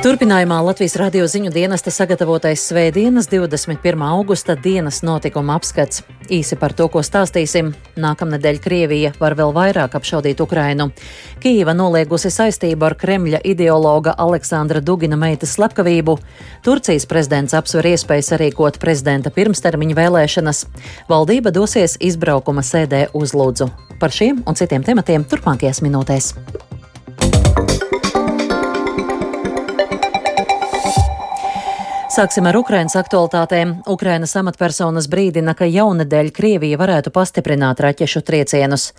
Turpinājumā Latvijas radio ziņu dienesta sagatavotais Svētdienas 21. augusta dienas notikuma apskats. Īsi par to, ko stāstīsim. Nākamnedēļ Krievija var vēl vairāk apšaudīt Ukrainu. Kīva noliegusi saistību ar Kremļa ideologa Aleksandra Dugina meitas slepkavību. Turcijas prezidents apsver iespējas sarīkot prezidenta pirmstermiņa vēlēšanas. Valdība dosies izbraukuma sēdē uz Lūdzu. Par šiem un citiem tematiem turpmākajās minūtēs. Sāksim ar Ukrainas aktualitātēm. Ukrainas amatpersonas brīdina, ka jaunadēļ Krievija varētu pastiprināt raķešu triecienus.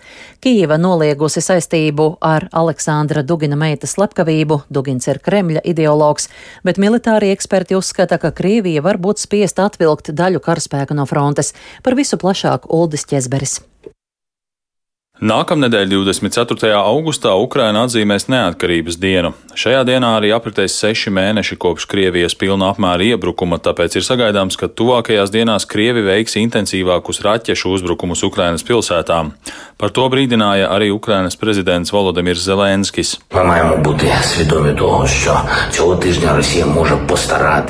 Kīva noliegusi saistību ar Aleksandra Dugina meitas slepkavību. Dugins ir Kremļa ideologs, bet militāri eksperti uzskata, ka Krievija var būt spiesta atvilkt daļu karaspēka no frontes. Par visu plašāk Uldis Ķezberis. Nākamnedēļ, 24. augustā, Ukraina atzīmēs neatkarības dienu. Šajā dienā arī apritēs seši mēneši kopš Krievijas pilna apmēra iebrukuma, tāpēc ir sagaidāms, ka tuvākajās dienās Krievi veiks intensīvākus raķešu uzbrukumus Ukrainas pilsētām. Par to brīdināja arī Ukrainas prezidents Volodimirs Zelenskis.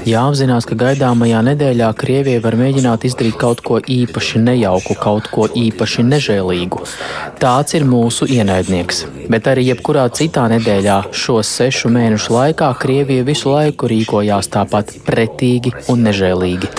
Jāapzinās, ka gaidāmajā nedēļā Krievija var mēģināt izdarīt kaut ko īpaši nejauku, kaut ko īpaši nežēlīgu. Tāds ir mūsu ienaidnieks. Bet arī jebkurā citā nedēļā šo sešu mēnešu laikā Krievija visu laiku rīkojās tāpat pretīgi un nežēlīgi.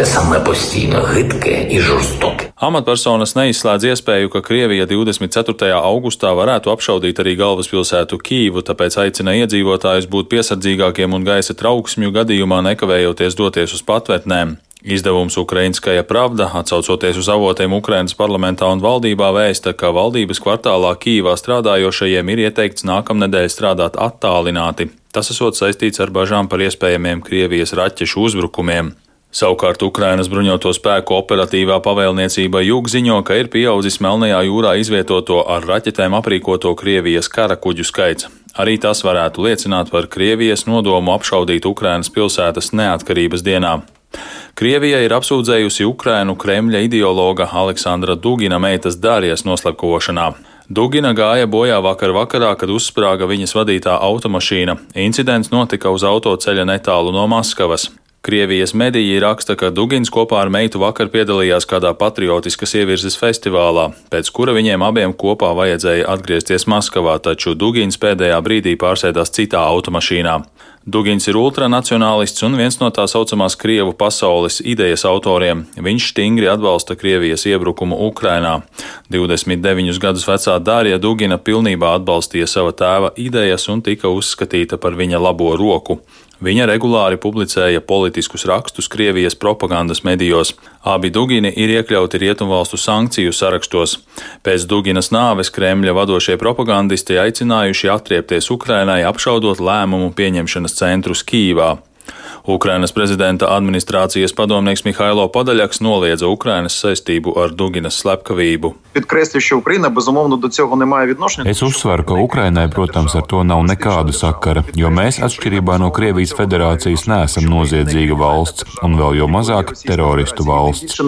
Amatpersonas neizslēdz iespēju, ka Krievija 24. augustā varētu apšaudīt arī galvaspilsētu Kīvu, tāpēc aicina iedzīvotājus būt piesardzīgākiem un gaisa trauksmju gadījumā nekavējoties doties uz patvērtnēm. Izdevums Ukrainskaja pravda, atsaucoties uz avotiem Ukrainas parlamentā un valdībā, vēsta, ka valdības kvartālā Kīvā strādājošajiem ir ieteikts nākamnedēļ strādāt attālināti. Tas esot saistīts ar bažām par iespējamiem Krievijas raķešu uzbrukumiem. Savukārt Ukrainas bruņoto spēku operatīvā pavēlniecība Jūg ziņo, ka ir pieaudzis Melnajā jūrā izvietoto ar raķetēm aprīkoto Krievijas kara kuģu skaits. Arī tas varētu liecināt par Krievijas nodomu apšaudīt Ukrainas pilsētas neatkarības dienā. Krievija ir apsūdzējusi Ukrainu Kremļa ideologa Aleksandra Dugina meitas Dārijas noslepkošanā. Dugina gāja bojā vakar vakarā, kad uzsprāga viņas vadītā automašīna. Incidents notika uz autoceļa netālu no Maskavas. Krievijas mediji raksta, ka Dugins kopā ar meitu vakar piedalījās kādā patriotiskas ievirzes festivālā, pēc kura viņiem abiem kopā vajadzēja atgriezties Maskavā, taču Dugins pēdējā brīdī pārsēdās citā automašīnā. Dugins ir ultranacionālists un viens no tā saucamās Krievu pasaules idejas autoriem. Viņš stingri atbalsta Krievijas iebrukumu Ukrainā. 29 gadus vecā Dārija Dugina pilnībā atbalstīja sava tēva idejas un tika uzskatīta par viņa labo roku. Viņa regulāri publicēja politiskus rakstus Krievijas propagandas medijos. Abi Dugini ir iekļauti Rietumvalstu sankciju sarakstos. Pēc Duginas nāves Kremļa vadošie propagandisti aicinājuši atriepties Ukrainai, apšaudot lēmumu pieņemšanas centrus Kīvā. Ukrainas prezidenta administrācijas padomnieks Mihailo Podaļaks noliedza Ukrainas saistību ar Duginas slepkavību. Es uzsveru, ka Ukrainai, protams, ar to nav nekāda sakara, jo mēs, atšķirībā no Krievijas federācijas, neesam noziedzīga valsts un vēl jo mazāk teroristu valsts.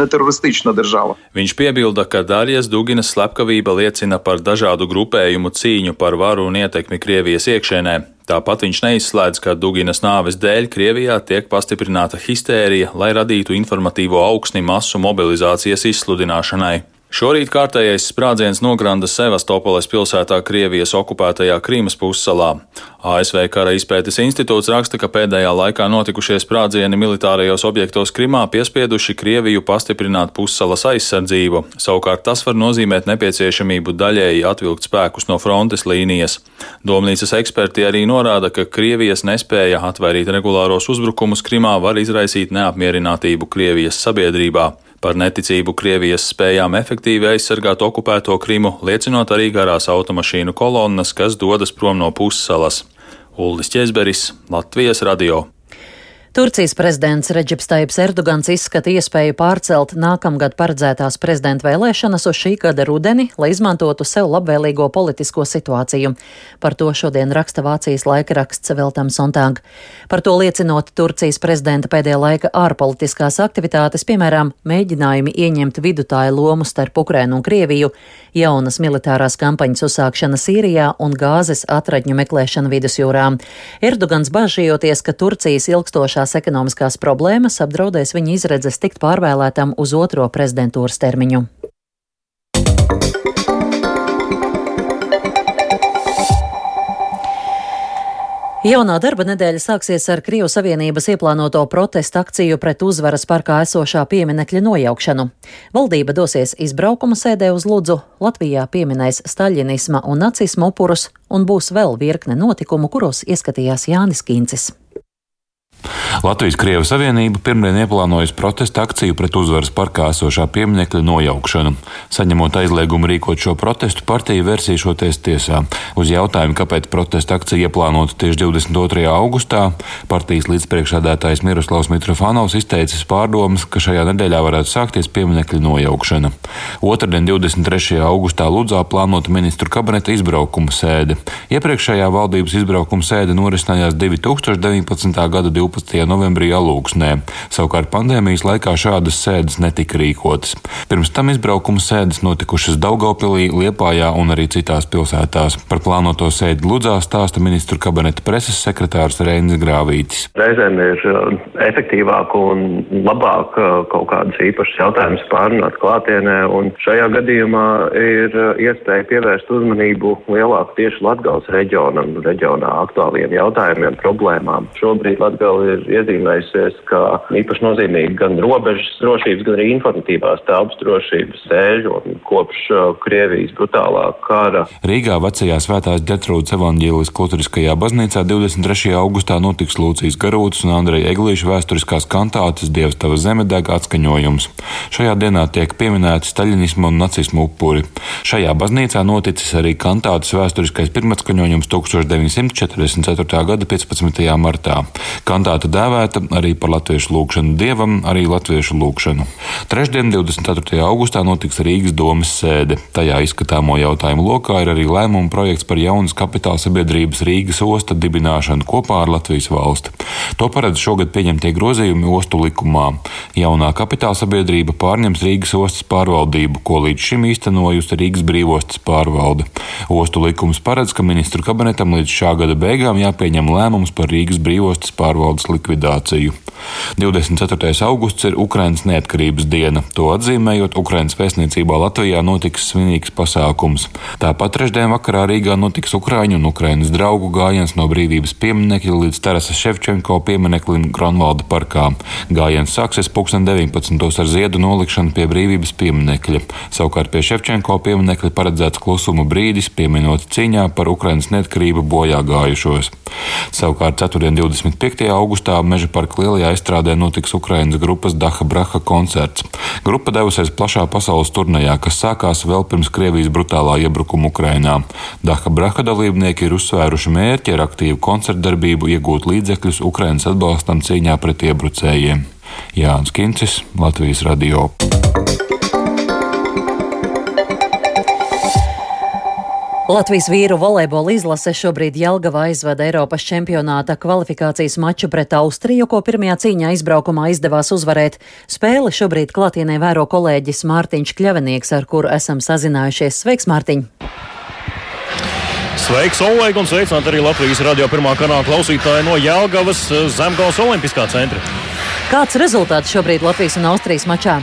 Viņš piebilda, ka Darijas Duginas slepkavība liecina par dažādu grupējumu cīņu par varu un ietekmi Krievijas iekšēnē. Tāpat viņš neizslēdz, ka Duginas nāves dēļ Krievijā tiek pastiprināta histērija, lai radītu informatīvo augsni masu mobilizācijas izsludināšanai. Šorīt kārtējais sprādziens nogranda Sevastopoles pilsētā Krievijas okupētajā Krīmas pussalā. ASV Kara izpētes institūts raksta, ka pēdējā laikā notikušie sprādzieni militārajos objektos Krimā piespieduši Krieviju pastiprināt pussalas aizsardzību. Savukārt tas var nozīmēt nepieciešamību daļēji atvilkt spēkus no frontes līnijas. Domnīcas eksperti arī norāda, ka Krievijas nespēja atvairīt regulāros uzbrukumus Krimā var izraisīt neapmierinātību Krievijas sabiedrībā. Par neticību Krievijas spējām efektīvi aizsargāt okupēto Krimu liecinot arī garās automašīnu kolonnas, kas dodas prom no pussalas. Ulris Česberis, Latvijas radio. Turcijas prezidents Reģips Taips Erdogans izskata iespēju pārcelt nākamgad paredzētās prezidenta vēlēšanas uz šī gada rudeni, lai izmantotu sev labvēlīgo politisko situāciju. Par to šodien raksta Vācijas laikraksts Veltam Sontag. Par to liecinot Turcijas prezidenta pēdējā laika ārpolitiskās aktivitātes, piemēram, mēģinājumi ieņemt vidutāju lomu starp Ukrainu un Krieviju, jaunas militārās kampaņas uzsākšana Sīrijā un gāzes atradņu meklēšana vidusjūrā. Erdogans bažījoties, ka Turcijas ilgstošā lielās ekonomiskās problēmas apdraudēs viņa izredzes tikt pārvēlētam uz otro prezidentūras termiņu. Jaunā darba nedēļa sāksies ar Krievijas Savienības ieplānoto protestu akciju pret uzvaras parkā esošā pieminekļa nojaukšanu. Valdība dosies izbraukuma sēdē uz Ludzu, Latvijā pieminēs staļinisma un nacisma upurus, un būs vēl virkne notikumu, kuros ieskatījās Jānis Kīncis. Latvijas-Krievijas Savienība pirmdien ieplānojas protesta akciju pret uzvaras parkā esošā pieminekļa nojaukšanu. Saņemot aizliegumu rīkot šo protestu, partija versīšoties tiesā. Uz jautājumu, kāpēc protesta akcija ieplānota tieši 22. augustā, partijas līdzpriekšādātājs Miroslavs Mitrofanovs izteicis pārdomas, ka šajā nedēļā varētu sākties pieminekļa nojaukšana. Otradien, 23. augustā Ludzā plānota ministru kabineta izbraukuma sēde. Iepriekšējā valdības izbraukuma sēde norisinājās 2019. gada 12. 12. Novembrī Alūksnē. Savukārt pandēmijas laikā šādas sēdes netika rīkotas. Pirms tam izbraukuma sēdes notikušas Daugopilī, Liepājā un arī citās pilsētās. Par plānoto sēdi Ludzā stāsta ministru kabineta preses sekretārs Reinis Grāvītis. Reizēm ir uh, efektīvāk un labāk uh, kaut kādus īpašus jautājumus pārunāt klātienē, un šajā gadījumā ir uh, iespēja pievērst uzmanību lielāku tieši Latgales reģionam, reģionā aktuāliem jautājumiem, problēmām. Šobrīd Latgale ir iezīmējusies kā īpaši nozīmīgi gan robežas drošības, gan arī informatīvās telpas drošības un kopš uh, Krievijas brutālā kara. Rīgā vecajā svētās ģetrūdas evaņģēlis Kluturiskajā baznīcā 23. augustā notiks Lūcijas Garūtas un Andreja Eglīša vēsturiskās kantātes Dievs tava zeme deg atskaņojums. Šajā dienā tiek pieminēti staļinismu un nacismu upuri. Šajā baznīcā noticis arī kantātes vēsturiskais pirmatskaņojums 1944. gada 15. martā. Kantā Tāta dēvēta arī par latviešu lūgšanu dievam, arī latviešu lūgšanu. Trešdien, 24. augustā, notiks Rīgas domas sēde. Tajā izskatāmo jautājumu lokā ir arī lēmuma projekts par jaunas kapitāla sabiedrības Rīgas osta dibināšanu kopā ar Latvijas valsti. To paredz šogad pieņemtie grozījumi ostu likumā. Jaunā kapitāla sabiedrība pārņems Rīgas ostas pārvaldību, ko līdz šim īstenojusi Rīgas brīvostas pārvalde. Ostu likums paredz, ka ministru kabinetam līdz šā gada beigām jāpieņem lēmums par Rīgas brīvostas pārvaldes valsts likvidāciju. 24. augusts ir Ukrainas neatkarības diena. To atzīmējot, Ukrainas vēstniecībā Latvijā notiks svinīgs pasākums. Tāpat trešdien vakarā Rīgā notiks Ukraiņu un Ukrainas draugu gājiens no brīvības pieminekļa līdz Tarasa Ševčenko piemineklim Gronvalda parkā. Gājiens sāksies 2019. ar ziedu nolikšanu pie brīvības pieminekļa. Savukārt pie Ševčenko pieminekļa paredzēts klusuma brīdis, pieminot cīņā par Ukrainas neatkarību bojā gājušos. Savukārt 4. 25. augustā augustā Meža parka lielajā izstrādē notiks Ukrainas grupas Daha Braha koncerts. Grupa devusies plašā pasaules turnejā, kas sākās vēl pirms Krievijas brutālā iebrukuma Ukrainā. Daha Braha dalībnieki ir uzsvēruši mērķi ar aktīvu koncertdarbību iegūt līdzekļus Ukrainas atbalstam cīņā pret iebrucējiem. Jānis Kincis, Latvijas Radio. Latvijas vīru volejbola izlase šobrīd Jelgavā aizvada Eiropas čempionāta kvalifikācijas maču pret Austriju, ko pirmajā cīņā izbraukumā izdevās uzvarēt. Spēli šobrīd klātienē vēro kolēģis Mārtiņš Kļavinieks, ar kuru esam sazinājušies. Sveiks, Mārtiņ! Sveiks, Oleg, un sveicināt arī Latvijas radio pirmā kanāla klausītāji no Jelgavas Zemgals Olimpiskā centra. Kāds rezultāts šobrīd Latvijas un Austrijas mačā?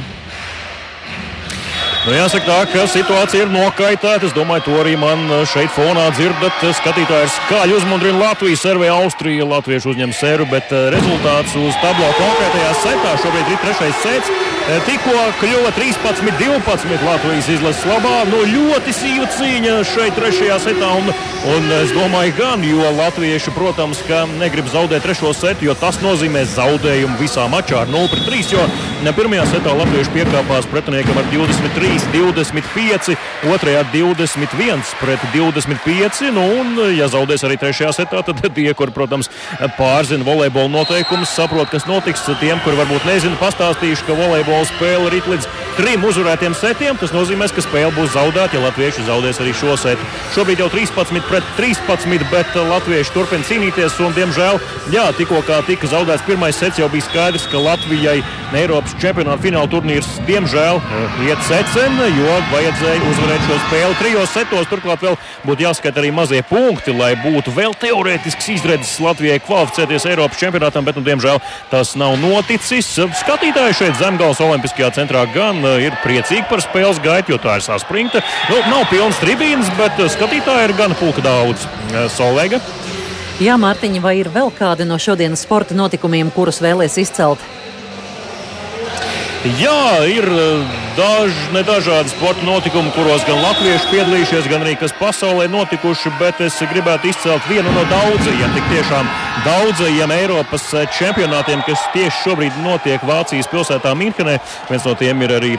Nu, jāsaka, tā, ka situācija ir nokaitēta. Es domāju, to arī man šeit fonā dzirdat. Skatītāji ir skaļi uzmundrina Latviju, servē Austrija. Latvieši uzņem seru, bet eh, rezultāts uz tablo konkrētajā setā šobrīd ir trešais sets. Eh, tikko kļuva 13-12 Latvijas izlases labā. Nu, ļoti sīva cīņa šeit trešajā setā. Un, un es domāju, gan, jo latvieši, protams, negrib zaudēt trešo setu, jo tas nozīmē zaudējumu visā mačā ar 0-3. Jo pirmajā setā latvieši piekāpās pretiniekam ar 23 23-25, otrajā 21 pret 25. Nu, un, ja zaudēs arī trešajā setā, tad tie, kur, protams, pārzina volejbola noteikumus, saprot, kas notiks. Tiem, kur varbūt nezina, pastāstīšu, ka volejbola spēle rīt līdz trim uzvarētiem setiem. Tas nozīmē, ka spēle būs zaudēta, ja latvieši zaudēs arī šo setu. Šobrīd jau 13 pret 13, bet latvieši turpina cīnīties. Un, diemžēl, jā, tikko tika zaudēts pirmais sets, jau bija skaidrs, ka Latvijai Eiropas čempionāta fināla turnīrs diemžēl iet secen, jo vajadzēja uzvarēt šo spēli trijos setos. Turklāt vēl būtu jāskata arī mazie punkti, lai būtu vēl teorētisks izredzes Latvijai kvalificēties Eiropas čempionātam, bet, nu, diemžēl, tas nav noticis. Skatītāji šeit Zemgājas Olimpiskajā centrā gan ir priecīgi par spēles gaitu, jo tā ir saspringta. Nu, nav pilns tribīns, bet skatītāji ir gan pulka daudz. Solveiga. Jā, Mārtiņa, vai ir vēl kādi no šodienas sporta notikumiem, kurus vēlēs izcelt? Jā, ir daži dažādi sporta notikumi, kuros gan latvieši piedalījušies, gan arī kas pasaulē notikuši. Bet es gribētu izcelt vienu no daudzajiem, tik tiešām daudzajiem Eiropas čempionātiem, kas tieši šobrīd notiek Vācijas pilsētā Minhenē. Viens no tiem ir arī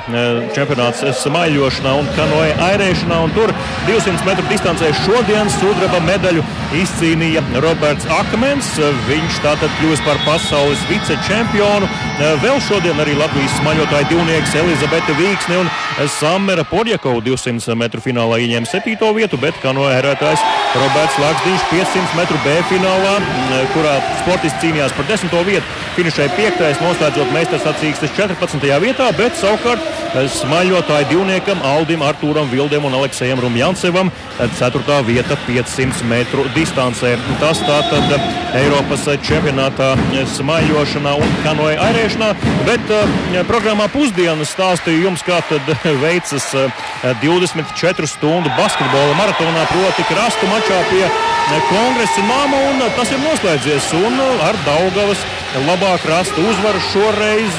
čempionāts smaiļošanā un kanoja airēšanā. Un tur 200 metru distancē šodien sudraba medaļu izcīnīja Roberts Akmens. Viņš tātad kļūst par pasaules vicečempionu. Vēl šodien arī Latvijas smaiļotāja divnieks Elizabete Vīksne un Samera Podjakova 200 metru finālā ieņēma 7. vietu, bet kanoērētājs Roberts Lakstiņš 500 metru B finālā, kurā sportists cīnījās par 10. vietu, finišēja 5. noslēdzot meistars sacīkstes 14. vietā, bet savukārt smaļotāju divniekam Aldim Artūram Vildem un Aleksējam Rumjancevam 4. vieta 500 metru distancē. Tas tātad Eiropas čempionātā smaļošanā un kanoja airēšanā, bet uh, programmā pusdienas stāstīju jums, kā tad veicas 24 stundu basketbola maratonā, proti krastu mačā pie kongresa nama, un tas ir noslēdzies. Un ar Daugavas labā krasta uzvaru šoreiz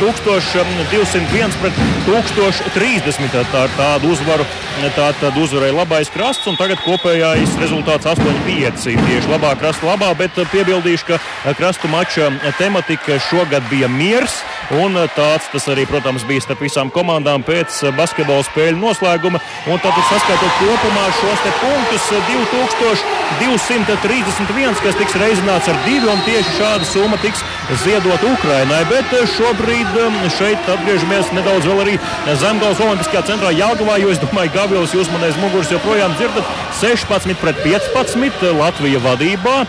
1201 pret 1030. Tā ir tāda uzvaru. Tā tad uzvarēja labais krasts, un tagad kopējais rezultāts 8-5. Tieši labā krasta labā, bet piebildīšu, ka krastu mača tematika šogad bija miers. Un tāds tas arī, protams, bija starp visām komandām pēc basketbola spēļu noslēguma. Un tad saskaitot kopumā šos punktus 2231, kas tiks reizināts ar divu, un tieši šāda summa tiks ziedot Ukrainai. Bet šobrīd šeit atgriežamies nedaudz vēl arī Zemgājas Olimpiskajā centrā Jāgavā, jo es domāju, Gavils, jūs man aiz muguras joprojām dzirdat 16 pret 15 Latvija vadībā.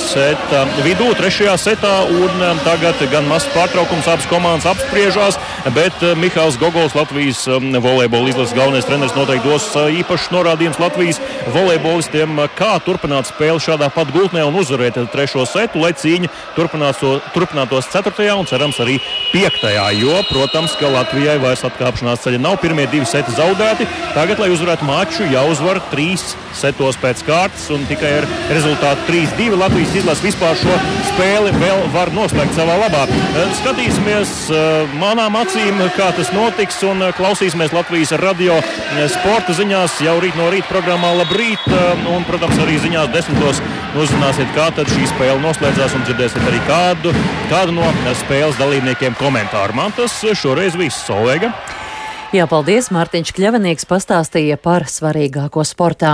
Seta vidū, trešajā setā, un tagad gan mazs pārtraukums abas komandas apspriežās, bet Mihāls Gogols, Latvijas volejbola izlases galvenais treneris, noteikti dos īpašs norādījums Latvijas volejbolistiem, kā turpināt spēli šādā pat gultnē un uzvarēt trešo setu, lai cīņa turpinātos ceturtajā un cerams arī piektajā. Jo, protams, ka Latvijai vairs atkāpšanās ceļa nav. Pirmie divi seti zaudēti. Tagad, lai uzvarētu maču, jāuzvar trīs setos pēc kārtas un tikai ar rezultātu 3-2 Latvijas izlase vispār šo spēli vēl var noslēgt savā labā. Eh, skatīsimies eh, manām acīm, kā tas notiks un eh, klausīsimies Latvijas radio sporta ziņās jau rīt no rīta programmā Labrīt un, protams, arī ziņās desmitos uzzināsiet, kā tad šī spēle noslēdzās un dzirdēsiet arī kādu, kādu no spēles dalībniekiem komentāru. Man tas šoreiz viss Solveiga. Jā, paldies! Mārtiņš Kļavinieks pastāstīja par svarīgāko sportā.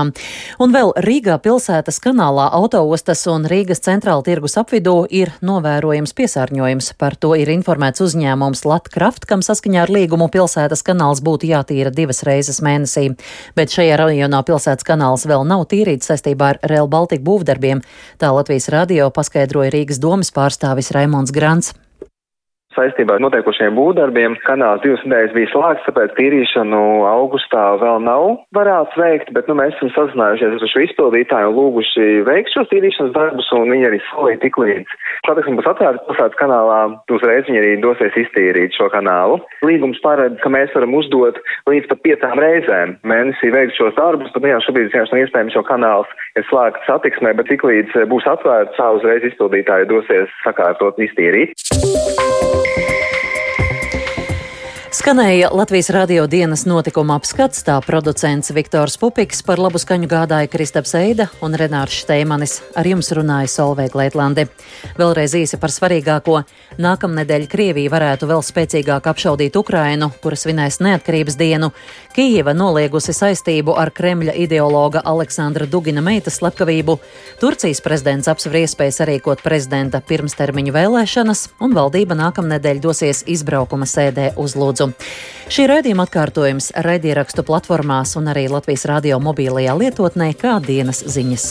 Un vēl Rīgā pilsētas kanālā autoostas un Rīgas centrāla tirgus apvidū ir novērojams piesārņojums. Par to ir informēts uzņēmums Latkraft, kam saskaņā ar līgumu pilsētas kanāls būtu jātīra divas reizes mēnesī. Bet šajā rajonā pilsētas kanāls vēl nav tīrīts saistībā ar Rail Baltica būvdarbiem. Tā Latvijas radio paskaidroja Rīgas domas pārstāvis Raimons Grants saistībā ar noteikušiem būvdarbiem. Kanāls divas nedēļas bija slēgts, tāpēc tīrīšanu augustā vēl nav varēts veikt, bet nu, mēs esam sazinājušies ar šo izpildītāju un lūguši veikt šos tīrīšanas darbus, un viņi arī solīja tik līdz satiksme būs atvērta pilsētas kanālā, uzreiz viņi arī dosies iztīrīt šo kanālu. Līgums paredz, ka mēs varam uzdot līdz pat piecām reizēm mēnesī veikt šos darbus, bet nu, jā, šobrīd vienkārši nav iespējams, jo kanāls ir slēgts satiksmē, bet tik līdz būs atvērts, uzreiz izpildītāji dosies sakārtot iztīrīt. Skanēja Latvijas radio dienas notikuma apskats, tā producents Viktors Pupiks par labu skaņu gādāja Kristaps Eida un Renārs Šteimanis. Ar jums runāja Solveig Leitlandi. Vēlreiz īsi par svarīgāko. Nākamnedēļ Krievija varētu vēl spēcīgāk apšaudīt Ukrainu, kuras svinēs neatkarības dienu. Kijeva noliegusi saistību ar Kremļa ideologa Aleksandra Dugina meitas slepkavību. Turcijas prezidents apsver iespējas sarīkot prezidenta pirmstermiņu vēlēšanas, un valdība nākamnedēļ dosies izbraukuma sēdē uz Lūdzu. Šī raidījuma atkārtojums raidierakstu platformās un arī Latvijas radio mobilajā lietotnē kā dienas ziņas.